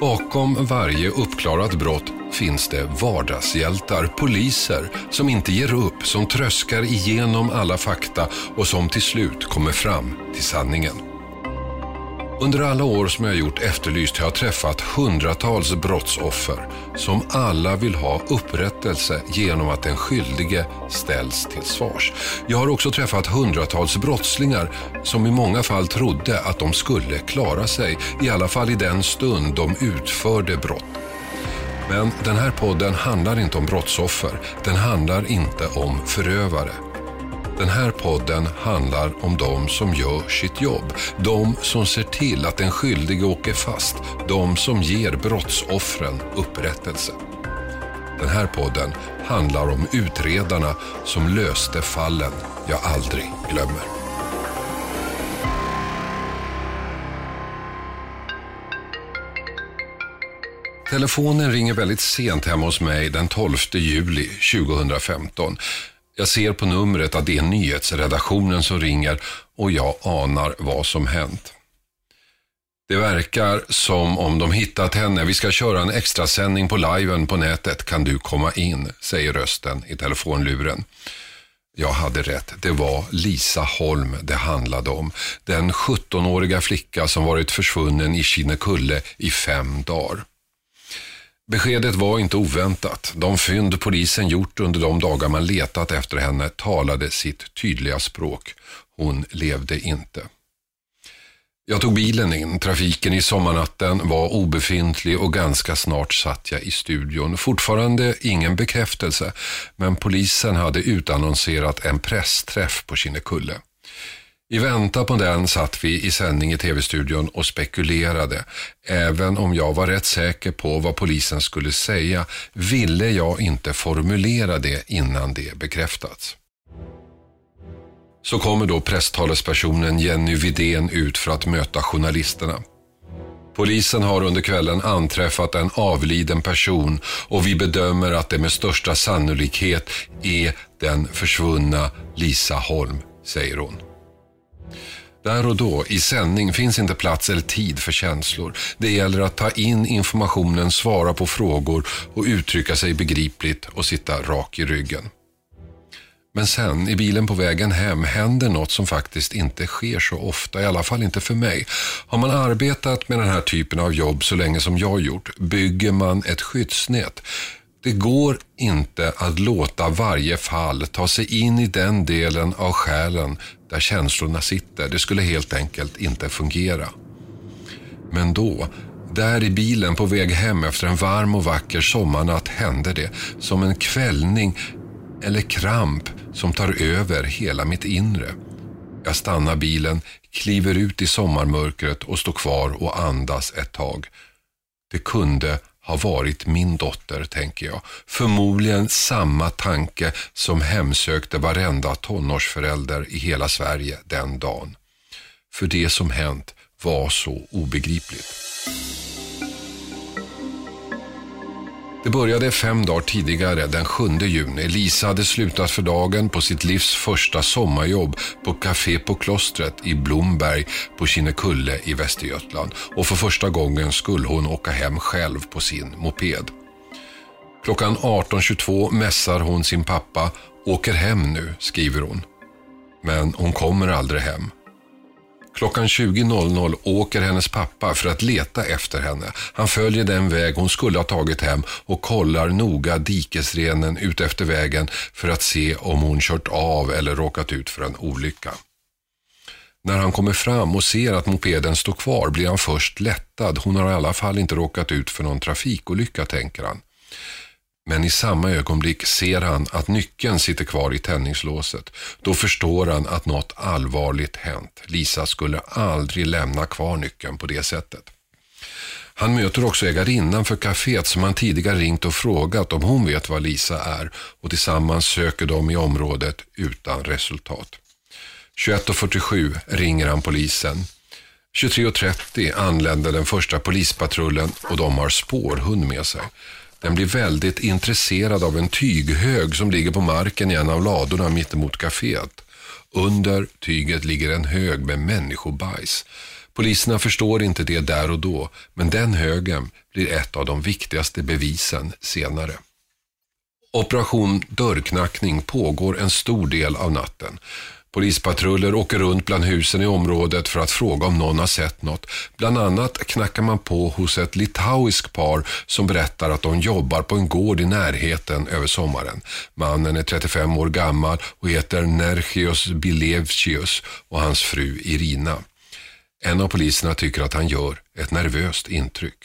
Bakom varje uppklarat brott finns det vardagshjältar, poliser som inte ger upp, som tröskar igenom alla fakta och som till slut kommer fram till sanningen. Under alla år som jag har gjort Efterlyst har jag träffat hundratals brottsoffer som alla vill ha upprättelse genom att den skyldige ställs till svars. Jag har också träffat hundratals brottslingar som i många fall trodde att de skulle klara sig, i alla fall i den stund de utförde brott. Men den här podden handlar inte om brottsoffer, den handlar inte om förövare. Den här podden handlar om de som gör sitt jobb. De som ser till att den skyldige åker fast. De som ger brottsoffren upprättelse. Den här podden handlar om utredarna som löste fallen jag aldrig glömmer. Telefonen ringer väldigt sent hemma hos mig den 12 juli 2015. Jag ser på numret att det är nyhetsredaktionen som ringer och jag anar vad som hänt. Det verkar som om de hittat henne. Vi ska köra en extrasändning på liven på nätet. Kan du komma in? säger rösten i telefonluren. Jag hade rätt. Det var Lisa Holm det handlade om. Den 17-åriga flicka som varit försvunnen i Kinnekulle i fem dagar. Beskedet var inte oväntat. De fynd polisen gjort under de dagar man letat efter henne talade sitt tydliga språk. Hon levde inte. Jag tog bilen in. Trafiken i sommarnatten var obefintlig och ganska snart satt jag i studion. Fortfarande ingen bekräftelse, men polisen hade utannonserat en pressträff på Kinnekulle. I väntan på den satt vi i sändning i tv-studion och spekulerade. Även om jag var rätt säker på vad polisen skulle säga ville jag inte formulera det innan det bekräftats. Så kommer då presstalespersonen Jenny Vidén ut för att möta journalisterna. Polisen har under kvällen anträffat en avliden person och vi bedömer att det med största sannolikhet är den försvunna Lisa Holm, säger hon. Där och då, i sändning, finns inte plats eller tid för känslor. Det gäller att ta in informationen, svara på frågor och uttrycka sig begripligt och sitta rak i ryggen. Men sen, i bilen på vägen hem, händer något som faktiskt inte sker så ofta, i alla fall inte för mig. Har man arbetat med den här typen av jobb så länge som jag gjort, bygger man ett skyddsnät. Det går inte att låta varje fall ta sig in i den delen av själen där känslorna sitter. Det skulle helt enkelt inte fungera. Men då, där i bilen på väg hem efter en varm och vacker sommarnatt hände det som en kvällning eller kramp som tar över hela mitt inre. Jag stannar bilen, kliver ut i sommarmörkret och står kvar och andas ett tag. Det kunde har varit min dotter, tänker jag. Förmodligen samma tanke som hemsökte varenda tonårsförälder i hela Sverige den dagen. För det som hänt var så obegripligt. Det började fem dagar tidigare, den 7 juni. Lisa hade slutat för dagen på sitt livs första sommarjobb på Café på klostret i Blomberg på Kinnekulle i Västergötland. Och för första gången skulle hon åka hem själv på sin moped. Klockan 18.22 mässar hon sin pappa. Åker hem nu, skriver hon. Men hon kommer aldrig hem. Klockan 20.00 åker hennes pappa för att leta efter henne. Han följer den väg hon skulle ha tagit hem och kollar noga dikesrenen ut efter vägen för att se om hon kört av eller råkat ut för en olycka. När han kommer fram och ser att mopeden står kvar blir han först lättad. Hon har i alla fall inte råkat ut för någon trafikolycka, tänker han. Men i samma ögonblick ser han att nyckeln sitter kvar i tändningslåset. Då förstår han att något allvarligt hänt. Lisa skulle aldrig lämna kvar nyckeln på det sättet. Han möter också ägarinnan för kaféet som han tidigare ringt och frågat om hon vet var Lisa är och tillsammans söker de i området utan resultat. 21.47 ringer han polisen. 23.30 anländer den första polispatrullen och de har spårhund med sig. Den blir väldigt intresserad av en tyghög som ligger på marken i en av ladorna mittemot kaféet. Under tyget ligger en hög med människobajs. Poliserna förstår inte det där och då, men den högen blir ett av de viktigaste bevisen senare. Operation dörrknackning pågår en stor del av natten. Polispatruller åker runt bland husen i området för att fråga om någon har sett något. Bland annat knackar man på hos ett litauiskt par som berättar att de jobbar på en gård i närheten över sommaren. Mannen är 35 år gammal och heter Nergios Bilevcius och hans fru Irina. En av poliserna tycker att han gör ett nervöst intryck.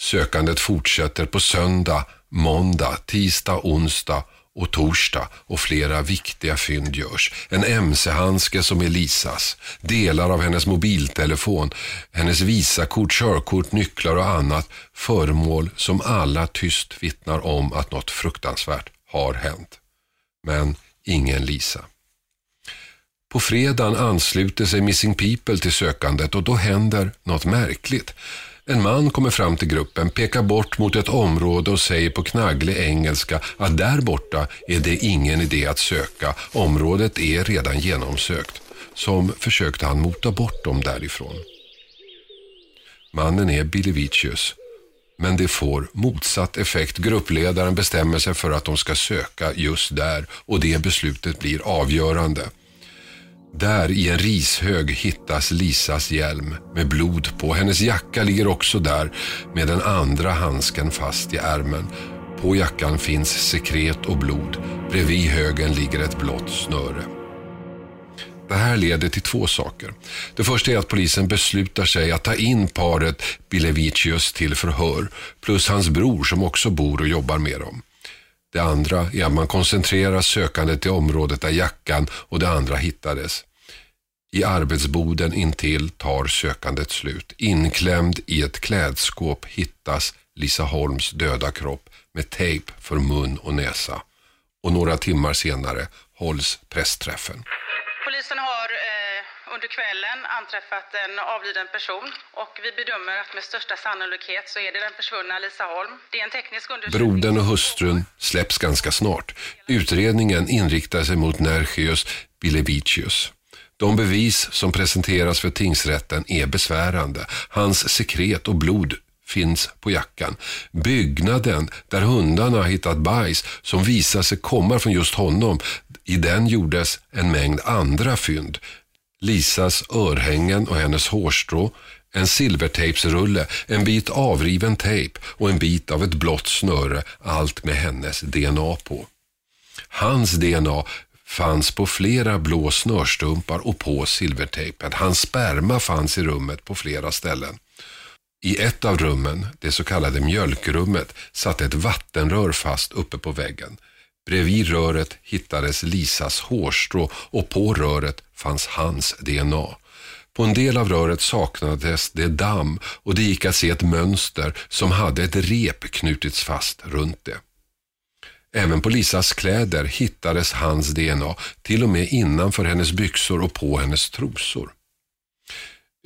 Sökandet fortsätter på söndag, måndag, tisdag, onsdag och torsdag och flera viktiga fynd görs. En mc-handske som är Lisas, delar av hennes mobiltelefon, hennes visakort, körkort, nycklar och annat. Föremål som alla tyst vittnar om att något fruktansvärt har hänt. Men ingen Lisa. På fredagen ansluter sig Missing People till sökandet och då händer något märkligt. En man kommer fram till gruppen, pekar bort mot ett område och säger på knagglig engelska att där borta är det ingen idé att söka. Området är redan genomsökt. Som försökte han mota bort dem därifrån. Mannen är Bilivicius. Men det får motsatt effekt. Gruppledaren bestämmer sig för att de ska söka just där och det beslutet blir avgörande. Där i en rishög hittas Lisas hjälm med blod på. Hennes jacka ligger också där med den andra handsken fast i ärmen. På jackan finns sekret och blod. Bredvid högen ligger ett blått snöre. Det här leder till två saker. Det första är att polisen beslutar sig att ta in paret Bilevicius till förhör plus hans bror som också bor och jobbar med dem. Det andra är att man koncentrerar sökandet till området där jackan och det andra hittades. I arbetsboden intill tar sökandet slut. Inklämd i ett klädskåp hittas Lisa Holms döda kropp med tejp för mun och näsa. Och några timmar senare hålls pressträffen. Polisen har under kvällen anträffat en avliden person och vi bedömer att med största sannolikhet så är det den försvunna Lisa Holm. Det är en teknisk undersökning. Brodern och hustrun släpps ganska snart. Utredningen inriktar sig mot Nergius Bilevicius. De bevis som presenteras för tingsrätten är besvärande. Hans sekret och blod finns på jackan. Byggnaden där hundarna hittat bajs som visar sig komma från just honom, i den gjordes en mängd andra fynd. Lisas örhängen och hennes hårstrå, en silvertejpsrulle, en bit avriven tejp och en bit av ett blått snöre, allt med hennes DNA på. Hans DNA fanns på flera blå snörstumpar och på silvertejpen. Hans sperma fanns i rummet på flera ställen. I ett av rummen, det så kallade mjölkrummet, satt ett vattenrör fast uppe på väggen. Bredvid röret hittades Lisas hårstrå och på röret fanns hans DNA. På en del av röret saknades det damm och det gick att se ett mönster som hade ett rep knutits fast runt det. Även på Lisas kläder hittades hans DNA, till och med innanför hennes byxor och på hennes trosor.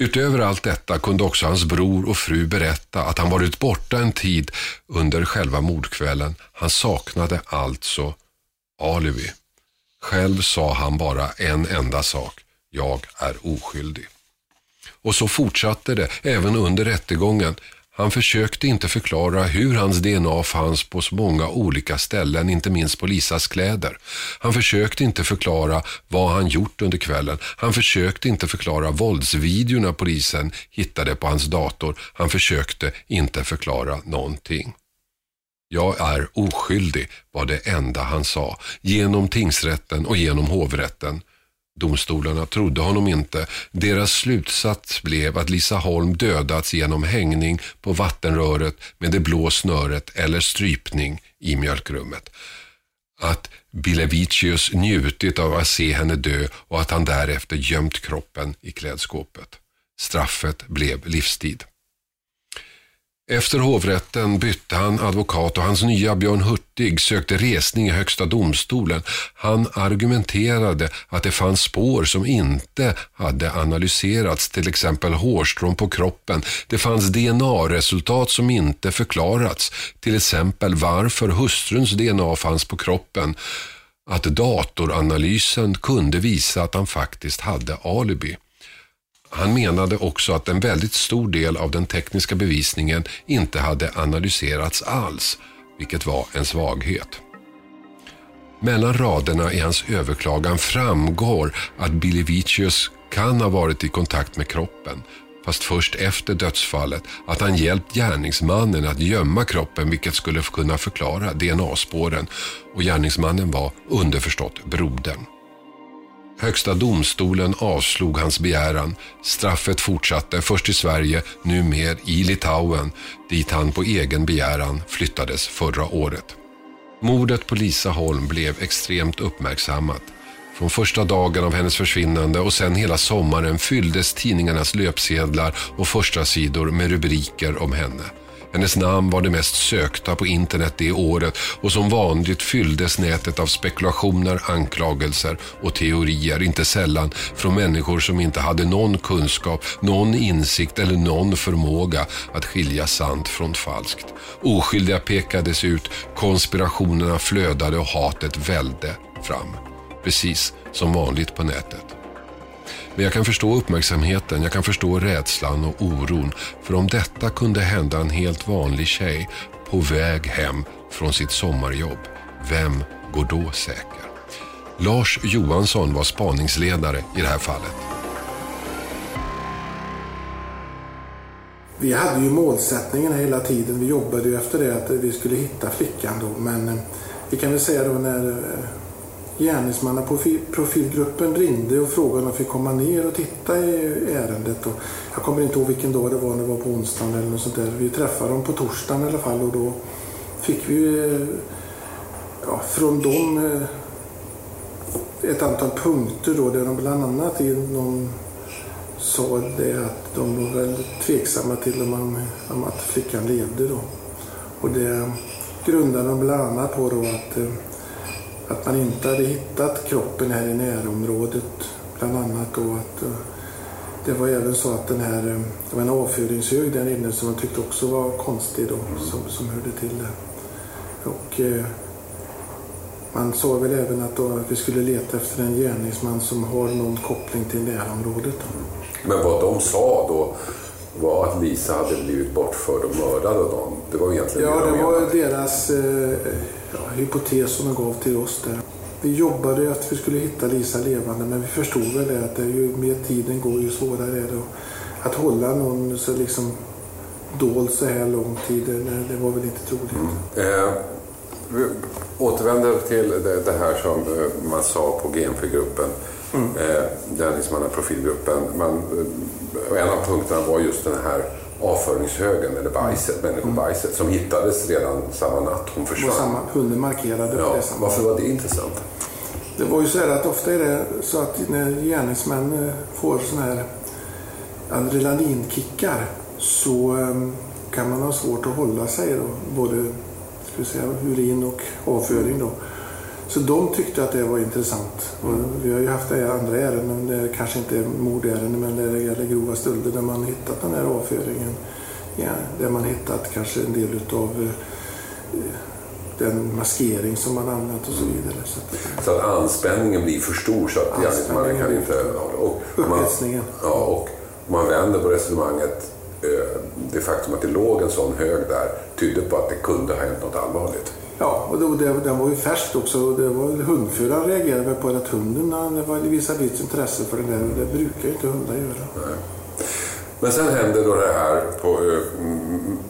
Utöver allt detta kunde också hans bror och fru berätta att han varit borta en tid under själva mordkvällen. Han saknade alltså alibi. Själv sa han bara en enda sak. Jag är oskyldig. Och så fortsatte det även under rättegången. Han försökte inte förklara hur hans DNA fanns på så många olika ställen, inte minst på Lisas kläder. Han försökte inte förklara vad han gjort under kvällen. Han försökte inte förklara våldsvideorna polisen hittade på hans dator. Han försökte inte förklara någonting. Jag är oskyldig var det enda han sa, genom tingsrätten och genom hovrätten. Domstolarna trodde honom inte. Deras slutsats blev att Lisa Holm dödats genom hängning på vattenröret med det blå snöret eller strypning i mjölkrummet. Att Bilevicius njutit av att se henne dö och att han därefter gömt kroppen i klädskåpet. Straffet blev livstid. Efter hovrätten bytte han advokat och hans nya Björn Hurtig sökte resning i Högsta domstolen. Han argumenterade att det fanns spår som inte hade analyserats, till exempel hårstrån på kroppen. Det fanns DNA-resultat som inte förklarats, till exempel varför hustruns DNA fanns på kroppen. Att datoranalysen kunde visa att han faktiskt hade alibi. Han menade också att en väldigt stor del av den tekniska bevisningen inte hade analyserats alls, vilket var en svaghet. Mellan raderna i hans överklagan framgår att Billy Vicious kan ha varit i kontakt med kroppen, fast först efter dödsfallet, att han hjälpt gärningsmannen att gömma kroppen vilket skulle kunna förklara DNA-spåren och gärningsmannen var underförstått brodern. Högsta domstolen avslog hans begäran. Straffet fortsatte först i Sverige, nu mer i Litauen, dit han på egen begäran flyttades förra året. Mordet på Lisa Holm blev extremt uppmärksammat. Från första dagen av hennes försvinnande och sen hela sommaren fylldes tidningarnas löpsedlar och första sidor med rubriker om henne. Hennes namn var det mest sökta på internet det året och som vanligt fylldes nätet av spekulationer, anklagelser och teorier, inte sällan från människor som inte hade någon kunskap, någon insikt eller någon förmåga att skilja sant från falskt. Oskyldiga pekades ut, konspirationerna flödade och hatet välde fram. Precis som vanligt på nätet. Men jag kan förstå uppmärksamheten, jag kan förstå rädslan och oron. För om detta kunde hända en helt vanlig tjej på väg hem från sitt sommarjobb, vem går då säker? Lars Johansson var spaningsledare i det här fallet. Vi hade ju målsättningen hela tiden. Vi jobbade ju efter det att vi skulle hitta flickan då. Men eh, vi kan väl säga då när eh, gärningsmannaprofilgruppen ringde och frågade om jag fick komma ner och titta i ärendet. Och jag kommer inte ihåg vilken dag det var, det var på onsdagen eller något sånt där. Vi träffade dem på torsdagen i alla fall och då fick vi ja, från dem eh, ett antal punkter då där de bland annat i någon sa det att de var väldigt tveksamma till om, man, om att flickan levde då. Och det grundade de bland annat på då att eh, att man inte hade hittat kroppen här i närområdet. Bland annat då att eh, det var även så att den här, eh, det var en avföringshög där inne som man tyckte också var konstig då, som, som hörde till det. Och eh, man sa väl även att, då, att vi skulle leta efter en gärningsman som har någon koppling till närområdet. Men vad de sa då var att Lisa hade blivit bortförd och mördad av dem. Det var egentligen Ja, det, var deras eh, ja, hypotes som de gav till oss där. Vi jobbade att vi skulle hitta Lisa levande men vi förstod väl det att det, ju mer tiden går ju svårare är det att hålla någon så liksom dold så här lång tid. Det, det var väl inte troligt. Mm. Eh, vi återvänder till det, det här som eh, man sa på GMP-gruppen. Mm. Eh, gärningsmannaprofilgruppen. Man, eh, en av punkterna var just den här avföringshögen, eller bajset, mm. människobajset, som hittades redan samma natt hon försvann. Samma, hunden markerade ja, det samma. Varför var det intressant? Det var ju så här att ofta är det så att när gärningsmän eh, får sådana här adrenalinkickar så um, kan man ha svårt att hålla sig då, både ska säga, urin och avföring då. Så de tyckte att det var intressant. Och vi har ju haft andra ärenden, det kanske inte är mordärenden, men det gäller grova stölder där man hittat den här avföringen. Ja, där man hittat kanske en del utav eh, den maskering som man använt och så vidare. Så att, så att anspänningen blir för stor så att gärningsmannen kan inte... Och, Upphetsningen. Ja, och man vänder på resonemanget eh, det faktum att det låg en sån hög där tydde på att det kunde ha hänt något allvarligt. Ja, och då, det, den var ju färsk också. Det var, hundföraren reagerade på att hunden det var visade visst intresse för den där och det brukar ju inte hundar göra. Nej. Men sen händer då det här på äh,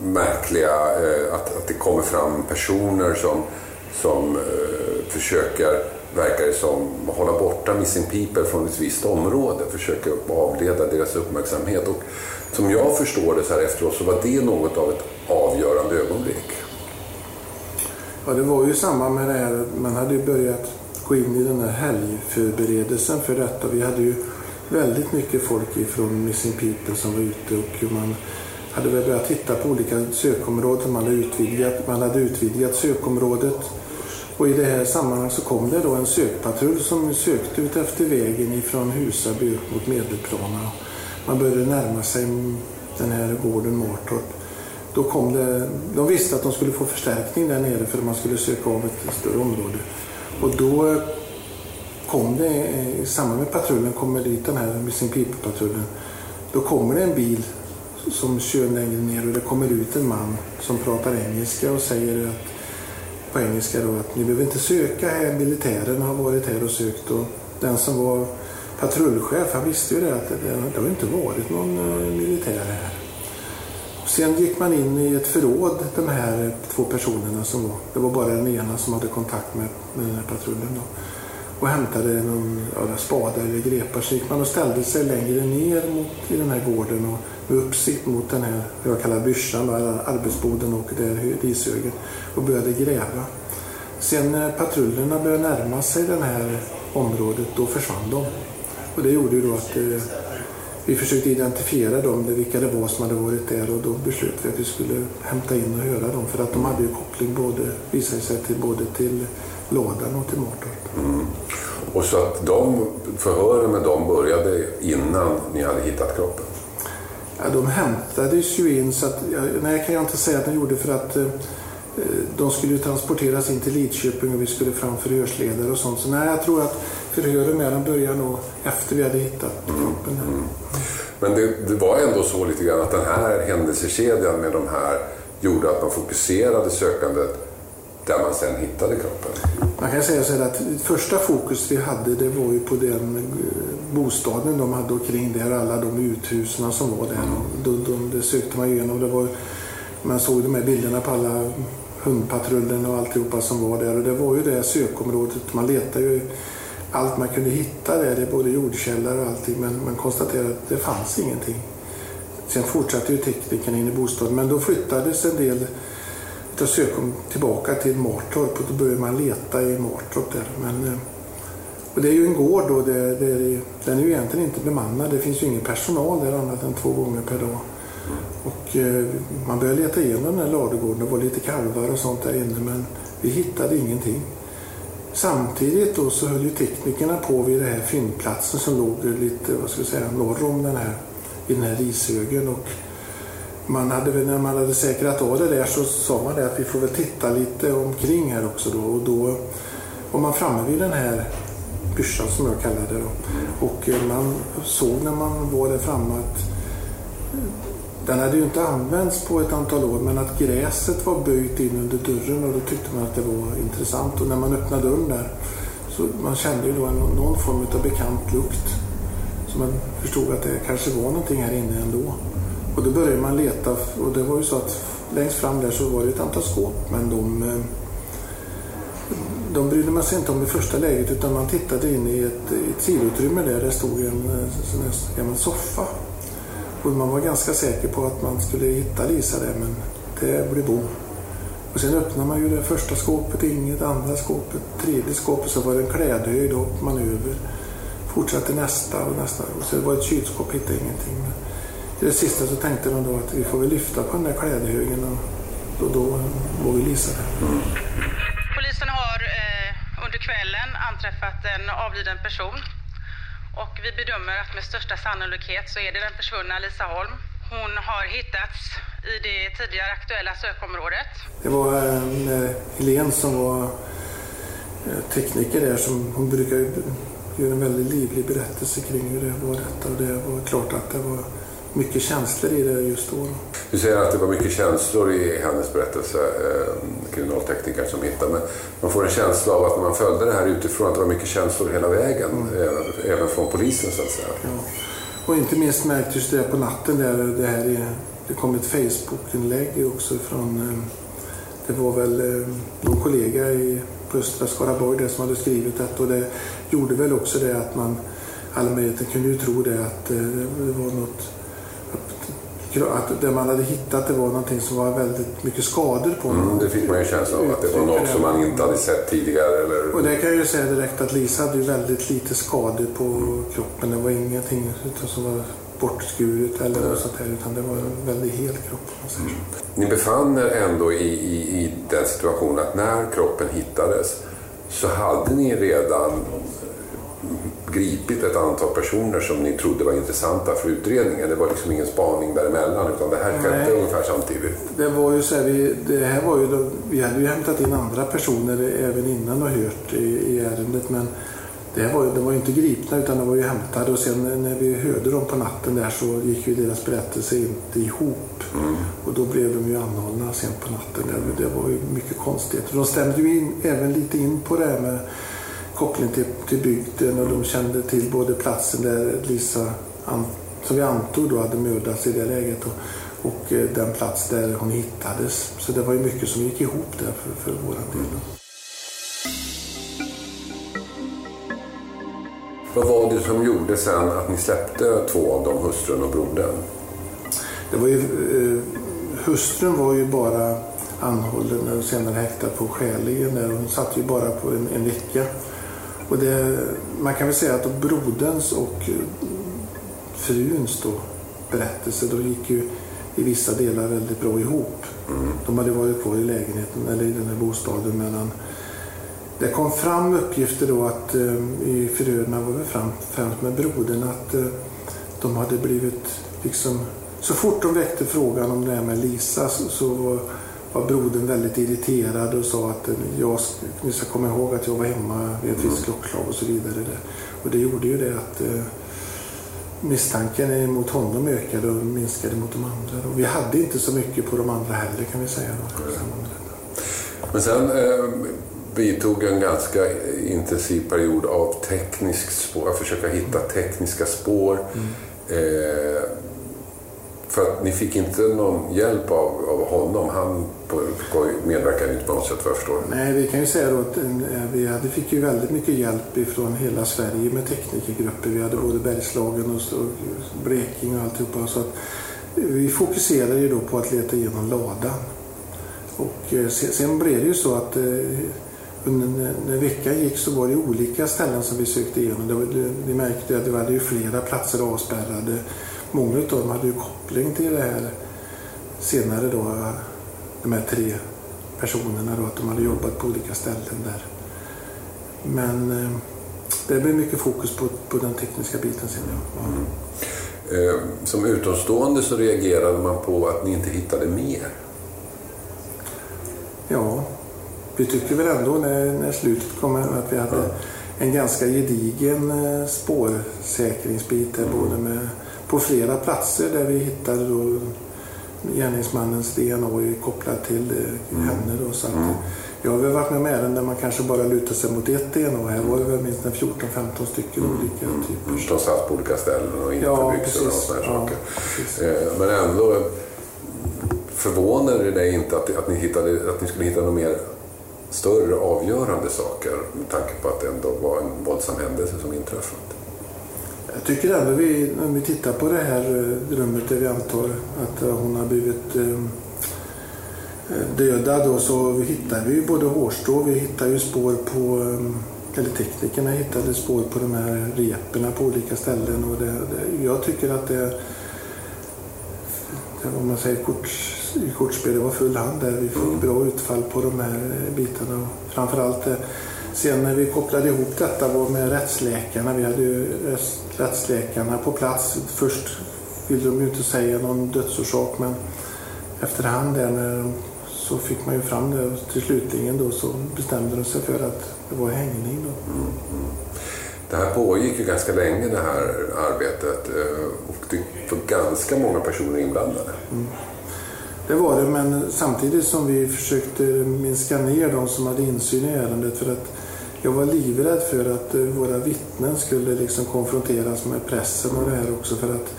märkliga äh, att, att det kommer fram personer som, som äh, försöker, verkar det som, hålla borta Missing People från ett visst område. Försöker avleda deras uppmärksamhet. Och som jag förstår det så här efteråt så var det något av ett avgörande ögonblick. Ja, det var ju samma med det här. Man hade ju börjat gå in i den här helgförberedelsen för detta. Vi hade ju väldigt mycket folk ifrån Missing People som var ute och man hade väl börjat titta på olika sökområden. Man hade utvidgat, man hade utvidgat sökområdet. Och i det här sammanhanget så kom det då en sökpatrull som sökte ut efter vägen ifrån Husaby upp mot Medelplana. Man började närma sig den här gården Martorp då kom det, de visste att de skulle få förstärkning där nere för att man skulle söka av ett större område. Och då kom det, i samband med patrullen kommer dit den här Missing People-patrullen, Då kommer det en bil som kör längre ner och det kommer ut en man som pratar engelska och säger att, på engelska då att ni behöver inte söka här, militären har varit här och sökt. Och den som var patrullchef, han visste ju det att det, det har inte varit någon eh, militär här. Sen gick man in i ett förråd, de här två personerna som var. Det var bara den ena som hade kontakt med, med den här patrullen. Då. Och hämtade någon ja, spade eller grepar. Så gick man och ställde sig längre ner mot, i den här gården och med uppsikt mot den här, jag kallar byschan, eller arbetsboden och där rishögen och började gräva. Sen när patrullerna började närma sig det här området, då försvann de. Och det gjorde ju då att eh, vi försökte identifiera dem, vilka det var som hade varit där och då beslöt vi att vi skulle hämta in och höra dem för att de hade ju koppling både, visade sig till både till lådan och till Martorp. Mm. Och så att de förhören med dem började innan ni hade hittat kroppen? Ja, de hämtades ju in så att, nej kan jag inte säga att de gjorde för att eh, de skulle transporteras in till Lidköping och vi skulle fram förhörsledare och sånt. Så nej, jag tror att förhören med dem började nog efter vi hade hittat kroppen. Mm. Men det, det, var ändå så lite grann att den här händelsekedjan med de här gjorde att man fokuserade sökandet där man sen hittade kroppen? Man kan säga så här att första fokus vi hade det var ju på den eh, bostaden de hade kring där, alla de uthusen som var där. Mm. De, de, det sökte man igenom. Det var, man såg de här bilderna på alla hundpatrullerna och alltihopa som var där. Och det var ju det sökområdet. Man letade ju allt man kunde hitta där, det är både jordkällare och allting, men man konstaterade att det fanns ingenting. Sen fortsatte ju teknikerna in i bostaden, men då flyttades en del av sökom tillbaka till Martorp och då började man leta i Martorp där. Men, eh, och det är ju en gård då, det, det, den är ju egentligen inte bemannad. Det finns ju ingen personal där annat än två gånger per dag. Och eh, man började leta igenom den här ladugården. Det var lite kalvar och sånt där inne men vi hittade ingenting. Samtidigt då så höll ju teknikerna på vid den här fyndplatsen som låg lite, vad ska jag säga, norr om den här, i den här rishögen. Och man hade när man hade säkrat av det där så sa man det att vi får väl titta lite omkring här också då. Och då var man framme vid den här byschan som jag kallade det då. Och eh, man såg när man var där framme att den hade ju inte använts på ett antal år men att gräset var böjt in under dörren och då tyckte man att det var intressant. Och när man öppnade dörren där så man kände ju då någon form av bekant lukt. Så man förstod att det kanske var någonting här inne ändå. Och då började man leta och det var ju så att längst fram där så var det ett antal skåp men de, eh, de brydde man sig inte om i första läget utan man tittade in i ett, ett sidoutrymme där det stod en, eh, en gammal soffa och man var ganska säker på att man skulle hitta Lisa där men det blev bom. Och sen öppnade man ju det första skåpet, inget, andra skåpet, tredje skåpet så var det en klädhöjd och manöver. Fortsatte nästa och nästa och så var det ett kylskåp, hittade ingenting. Men i det sista så tänkte de då att vi får väl lyfta på den där klädhögen och då, då var vi Lisa där. Polisen har eh, under kvällen anträffat en avliden person och vi bedömer att med största sannolikhet så är det den försvunna Lisa Holm. Hon har hittats i det tidigare aktuella sökområdet. Det var en eh, Helene som var eh, tekniker där som hon brukar göra en väldigt livlig berättelse kring hur det var detta och det var klart att det var mycket känslor i det just då. Du säger att det var mycket känslor i hennes berättelse, eh, kriminalteknikern som hittade. Men man får en känsla av att när man följde det här utifrån att det var mycket känslor hela vägen. Mm. Även, även, från polisen så att säga. Ja. Och inte minst märktes det på natten där det här det kom ett Facebook-inlägg också från eh, det var väl eh, någon kollega i på östra Skaraborg där som hade skrivit det och det gjorde väl också det att man allmänheten kunde ju tro det att eh, det var något att det man hade hittat det var någonting som var väldigt mycket skador på. Mm, det fick man ju känsla av att det var något som man inte hade sett tidigare. Eller... Och det kan jag ju säga direkt att Lisa hade ju väldigt lite skador på kroppen. Det var ingenting som var bortskuret eller något sånt här utan det var en väldigt hel kropp. Mm. Ni befann er ändå i, i, i den situationen att när kroppen hittades så hade ni redan gripit ett antal personer som ni trodde var intressanta för utredningen. Det var liksom ingen spaning däremellan utan det här skedde ungefär samtidigt. Det var ju så här, vi, det här var ju då, vi hade ju hämtat in andra personer även innan och hört i, i ärendet men det var, de var ju inte gripna utan de var ju hämtade och sen när vi hörde dem på natten där så gick ju deras berättelse inte ihop. Mm. Och då blev de ju anhållna sen på natten. Där. Det var ju mycket konstigt. De stämde ju in, även lite in på det här med koppling till, till bygden och de kände till både platsen där Lisa, som vi antog då hade mördats i det läget och, och eh, den plats där hon hittades. Så det var ju mycket som gick ihop där för, för vår del. Vad var det som gjorde sen att ni släppte två av dem, hustrun och brodern? Det var ju, eh, hustrun var ju bara anhållen och senare häktad på skäligen. Hon satt ju bara på en, en vecka. Och det, man kan väl säga att broderns och fruns då, berättelse då gick ju i vissa delar väldigt bra ihop. Mm. De hade varit kvar i lägenheten eller i den här bostaden medan det kom fram uppgifter då att eh, i förhören var det fram, främst med brodern att eh, de hade blivit liksom så fort de väckte frågan om det här med Lisa så, så var, var brodern väldigt irriterad och sa att eh, jag, ni ska komma ihåg att jag var hemma vid ett visst klockslag och så vidare. Och det gjorde ju det att eh, misstanken mot honom ökade och minskade mot de andra. Och vi hade inte så mycket på de andra heller kan vi säga. Då, Men sen eh, vidtog en ganska intensiv period av teknisk spår, att försöka hitta tekniska spår. Mm. Eh, för att ni fick inte någon hjälp av, av honom. Han medverkade inte på något sätt vad jag förstår. Nej, vi kan ju säga då att eh, vi hade, fick ju väldigt mycket hjälp ifrån hela Sverige med teknikergrupper. Vi hade både Bergslagen och, Blekinge och alltihopa. Så att vi fokuserade ju då på att leta igenom ladan. Och eh, sen blev det ju så att eh, under, när veckan gick så var det olika ställen som vi sökte igenom. Det det, ni märkte att det var ju flera platser avspärrade. Många av dem hade ju koppling till det här senare då, de här tre personerna då, att de hade jobbat på olika ställen där. Men eh, det blev mycket fokus på, på den tekniska biten sen. Ja. Mm. Eh, som utomstående så reagerade man på att ni inte hittade mer. Ja, vi tycker väl ändå när, när slutet kom att vi hade en ganska gedigen eh, spårsäkringsbit där, både med, på flera platser där vi hittade då gärningsmannens DNA kopplat till eh, mm. henne. Då, så att, mm. Jag har väl varit med om ärenden där man kanske bara lutar sig mot ett DNA. Här var det väl minst 14-15 stycken mm. olika mm. typer. Mm. De satt på olika ställen och inte ja, byxor och sådana ja, saker. Eh, men ändå förvånade det dig inte att, att, ni hittade, att ni skulle hitta något mer större avgörande saker med tanke på att det ändå var en våldsam händelse som inträffat? Jag tycker ändå vi, om vi tittar på det här eh, rummet där vi antar att eh, hon har blivit döda dödad då, så hittar vi både hårstrå, vi hittar ju spår på, eller teknikerna hittade spår på de här reperna på olika ställen och det, det, jag tycker att det, om man säger kort, i kortspel, det var full hand där. Vi fick bra utfall på de här bitarna. Framförallt sen när vi kopplade ihop detta med rättsläkarna. Vi hade ju rättsläkarna på plats. Först ville de ju inte säga någon dödsorsak men efterhand där när så fick man ju fram det och till slutligen då så bestämde de sig för att det var hängning. Då. Mm. Det här pågick ju ganska länge det här arbetet eh, och det var ganska många personer inblandade. Mm. Det var det, men samtidigt som vi försökte minska ner de som hade insyn i ärendet för att jag var livrädd för att eh, våra vittnen skulle liksom konfronteras med pressen och det här också för att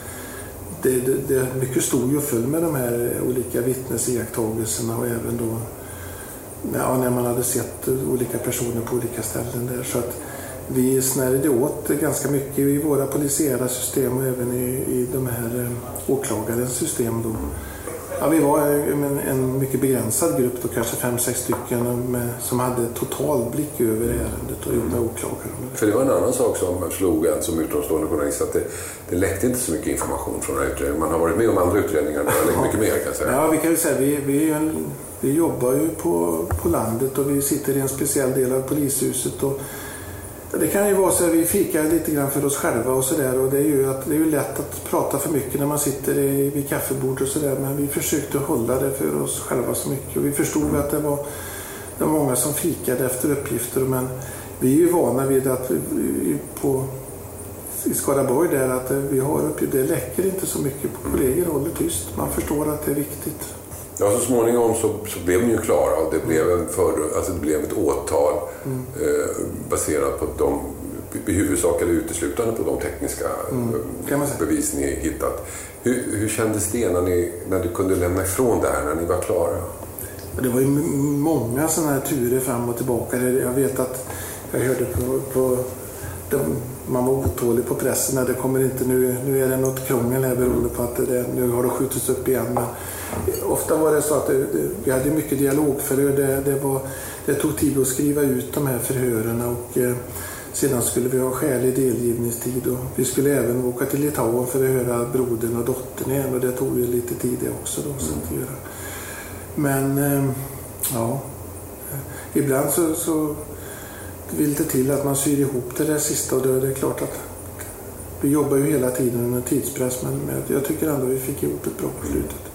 det, det, det mycket stod ju full med de här olika vittnesiakttagelserna och även då ja, när man hade sett olika personer på olika ställen där. Så att vi snärjde åt ganska mycket i våra polisiära system och även i, i de här eh, åklagarens system. Då. Ja, vi var en, en mycket begränsad grupp, då, kanske fem, sex stycken med, som hade total blick över ärendet och med åklagaren. För det var en annan sak som slog en som utomstående journalist att det, det läckte inte så mycket information från den här utredningen. Man har varit med om andra utredningar där det läckt mycket mer kan jag säga. Ja, vi kan ju säga vi, vi, en, vi jobbar ju på, på landet och vi sitter i en speciell del av polishuset. Och, det kan ju vara så att vi fikar lite grann för oss själva och sådär och det är ju att det är ju lätt att prata för mycket när man sitter i, vid kaffebordet och sådär men vi försökte hålla det för oss själva så mycket och vi förstod att det var, det var många som fikade efter uppgifter men vi är ju vana vid att eh, vi, på, i Skaraborg där att eh, vi har uppgifter, det läcker inte så mycket. Kollegor håller tyst. Man förstår att det är viktigt. Ja, så småningom så, så blev ni ju klara och det blev, en för, alltså det blev ett åtal mm. eh, baserat på de i huvudsak eller uteslutande på de tekniska mm. bevis ni hittat. Hur, hur kändes det när, ni, när du kunde lämna ifrån det här när ni var klara? Det var ju många sådana här turer fram och tillbaka. Jag vet att jag hörde på, på de, man var otålig på pressen. Det kommer inte nu, nu är det något krångel här beroende på att det, nu har det skjutits upp igen. Men ofta var det så att det, det, vi hade mycket dialogförhör. Det, det, var, det tog tid att skriva ut de här förhören och eh, sedan skulle vi ha skälig delgivningstid. Och vi skulle även åka till Litauen för att höra brodern och dottern igen och det tog ju lite tid det också. Då, så att göra. Men eh, ja, ibland så, så vill det till att man syr ihop det där sista och är det klart att vi jobbar ju hela tiden under tidspress men jag tycker ändå vi fick ihop ett bra på slutet.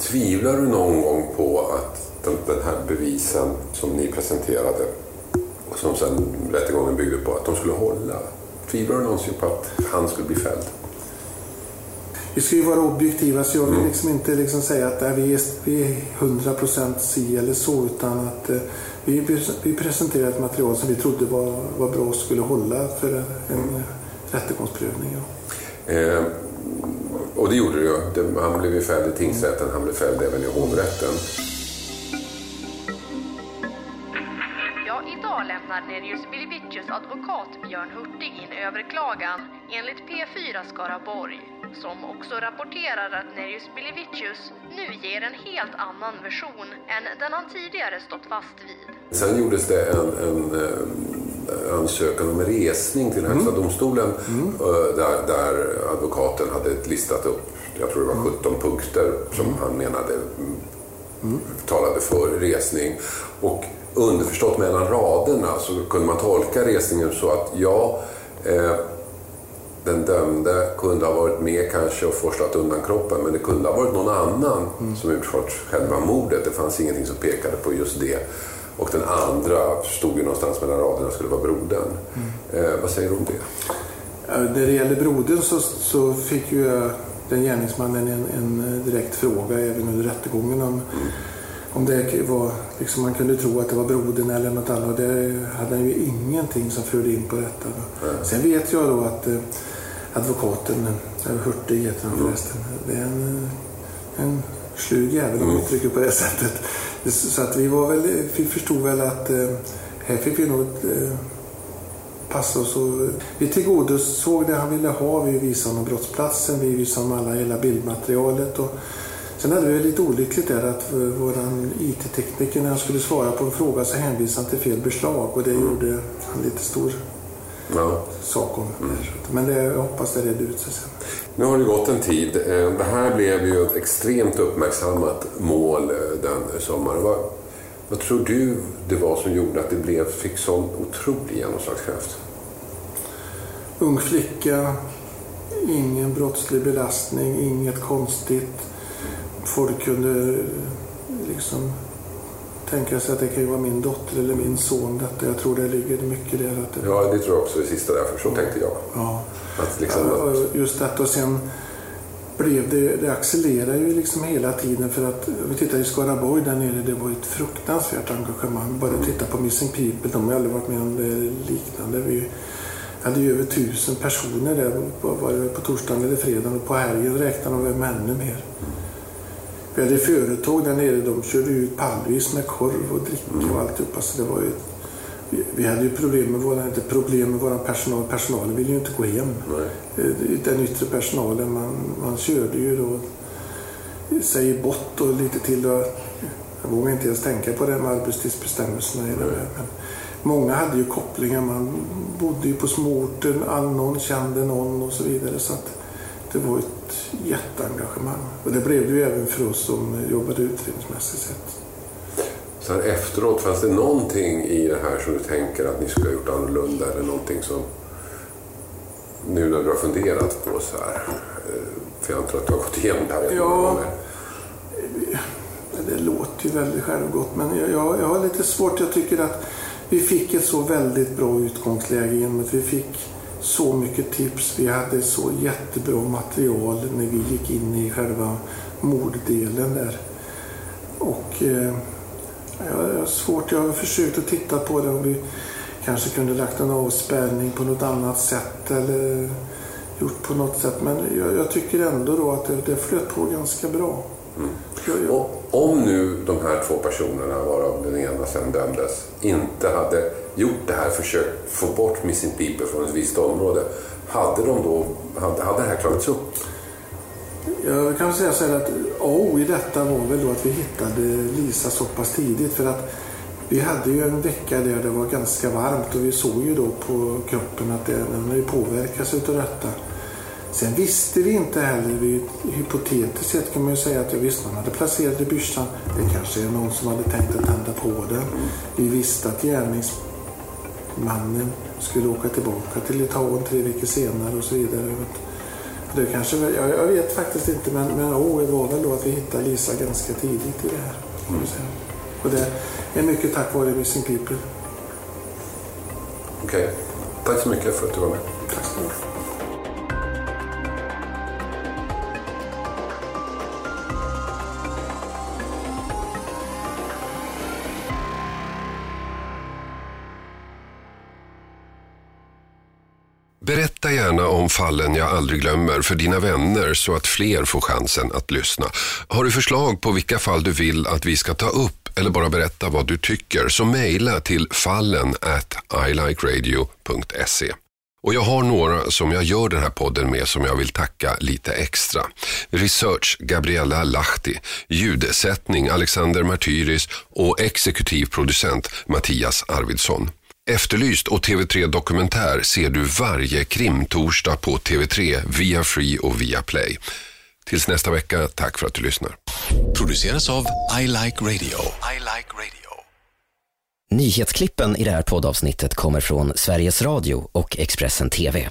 Tvivlar du någon gång på att den här bevisen som ni presenterade och som sen rättegången byggde på, att de skulle hålla? Tvivlar du någonsin på att han skulle bli fälld? Vi ska ju vara objektiva så jag vill mm. liksom inte liksom säga att äh, vi, är, vi är 100% si eller så utan att eh, vi, vi presenterade ett material som vi trodde var, var bra och skulle hålla för en mm. rättegångsprövning. Ja. Eh, och det gjorde det ju. Han blev ju fälld i tingsrätten, han blev fälld även i hovrätten. Ja, idag lämnar Nerius Bilivicius advokat Björn Hurtig in överklagan enligt P4 Skaraborg som också rapporterar att Nerius Bilivicius nu ger en helt annan version än den han tidigare stått fast vid. Sen gjordes det en, en, eh, ansökan om resning till Högsta mm. domstolen mm. Eh, där, där advokaten hade listat upp, jag tror det var 17 mm. punkter som mm. han menade mm. talade för resning. Och underförstått mellan raderna så kunde man tolka resningen så att ja, eh, den dömde kunde ha varit med kanske och forslat undan kroppen men det kunde ha varit någon annan mm. som utfört själva mordet. Det fanns ingenting som pekade på just det. Och den andra stod ju någonstans mellan raderna skulle vara brodern. Mm. Eh, vad säger du om det? När det gäller brodern så, så fick ju den gärningsmannen en, en, direkt fråga även under rättegången om, mm. om det var, liksom man kunde tro att det var brodern eller något annat. Det hade han ju ingenting som förde in på detta. Mm. Sen vet jag då att eh, advokaten, Hurtig heter han förresten. Det är en, en slug jävel om vi uttrycker på det sättet. Så att vi var väl, vi förstod väl att eh, här fick vi nog eh, passa oss och vi tillgodosåg det han ville ha. Vi visade honom brottsplatsen, vi visade honom alla, hela bildmaterialet. Och sen hade vi lite olyckligt där att vår IT-tekniker när han skulle svara på en fråga så hänvisade han till fel beslag och det gjorde han lite stor ja. sak om. Mm. Men det, jag hoppas det redde ut sig sen. Nu har det gått en tid. Eh, det här blev ju ett extremt uppmärksammat mål eh, den sommaren. Vad, vad tror du det var som gjorde att det blev, fick sån otrolig genomslagskraft? Ung flicka, ingen brottslig belastning, inget konstigt. Folk kunde liksom tänka sig att det kan ju vara min dotter eller min son detta. Jag tror det ligger mycket där. Att det... Ja, det tror jag också det sista därför. Så tänkte jag. Ja. Att liksom ja, just detta och sen blev det, det accelererar ju liksom hela tiden för att vi tittar i Skaraborg där nere, det var ett fruktansvärt engagemang. Bara mm. titta på Missing People, de har aldrig varit med om det liknande. Vi hade ju över tusen personer där på, var det på torsdagen eller fredagen och på helgen räknade de med ännu mer. Mm. Vi hade företag där nere, de körde ut pallvis med korv och dricka och alltihopa. Så det var ju, vi hade ju problem med våra, inte problem med vår personal. Personalen ville ju inte gå hem. Nej. Eh, den yttre personalen, man, man körde ju då sig bort och lite till. Och, jag vågar inte ens tänka på det med arbetstidsbestämmelserna. I det men många hade ju kopplingar. Man bodde ju på småorten, någon kände någon och så vidare. Så att det var ett jätteengagemang. Och det blev det ju även för oss som jobbade utredningsmässigt sett. Så här efteråt, fanns det någonting i det här som du tänker att ni skulle ha gjort annorlunda eller någonting som nu när du har funderat på så här? Eh, för jag antar att du har gått igenom det här Ja, det låter ju väldigt självgott men jag, jag, jag har lite svårt. Jag tycker att vi fick ett så väldigt bra utgångsläge genom att vi fick så mycket tips. Vi hade så jättebra material när vi gick in i själva morddelen där. Och eh, jag har svårt, jag har försökt att titta på det om vi kanske kunde lagt en avspärrning på något annat sätt eller gjort på något sätt. Men jag, jag tycker ändå då att det, det flöt på ganska bra. Mm. Jag, jag... Och om nu de här två personerna, varav den ena sen dömdes, inte hade gjort det här försökt få bort Missing People från ett visst område, hade, de då, hade, hade det här klarats upp? Jag kan säga så här att A i detta var väl då att vi hittade Lisa så pass tidigt för att vi hade ju en vecka där det var ganska varmt och vi såg ju då på kroppen att den hade påverkats utav detta. Sen visste vi inte heller, hypotetiskt sett kan man ju säga att jag visste man hade placerat i bysslan. Det kanske är någon som hade tänkt att tända på den. Vi visste att gärningsmannen skulle åka tillbaka till Litauen tre veckor senare och så vidare. Det kanske, jag, jag vet faktiskt inte men, men oh, det var väl då att vi hittade Lisa ganska tidigt i det här. Och det är mycket tack vare Missing People. Okej. Okay. Tack så mycket för att du var med. Tack så mycket. Fallen jag aldrig glömmer för dina vänner så att fler får chansen att lyssna. Har du förslag på vilka fall du vill att vi ska ta upp eller bara berätta vad du tycker så mejla till fallen at ilikeradio.se. Och jag har några som jag gör den här podden med som jag vill tacka lite extra. Research Gabriella Lahti, ljudsättning Alexander Martyris och exekutiv producent Mattias Arvidsson. Efterlyst och TV3 Dokumentär ser du varje krimtorsdag på TV3 via Free och via Play. Tills nästa vecka, tack för att du lyssnar. Produceras av I Like Radio. I like radio. Nyhetsklippen i det här poddavsnittet kommer från Sveriges Radio och Expressen TV.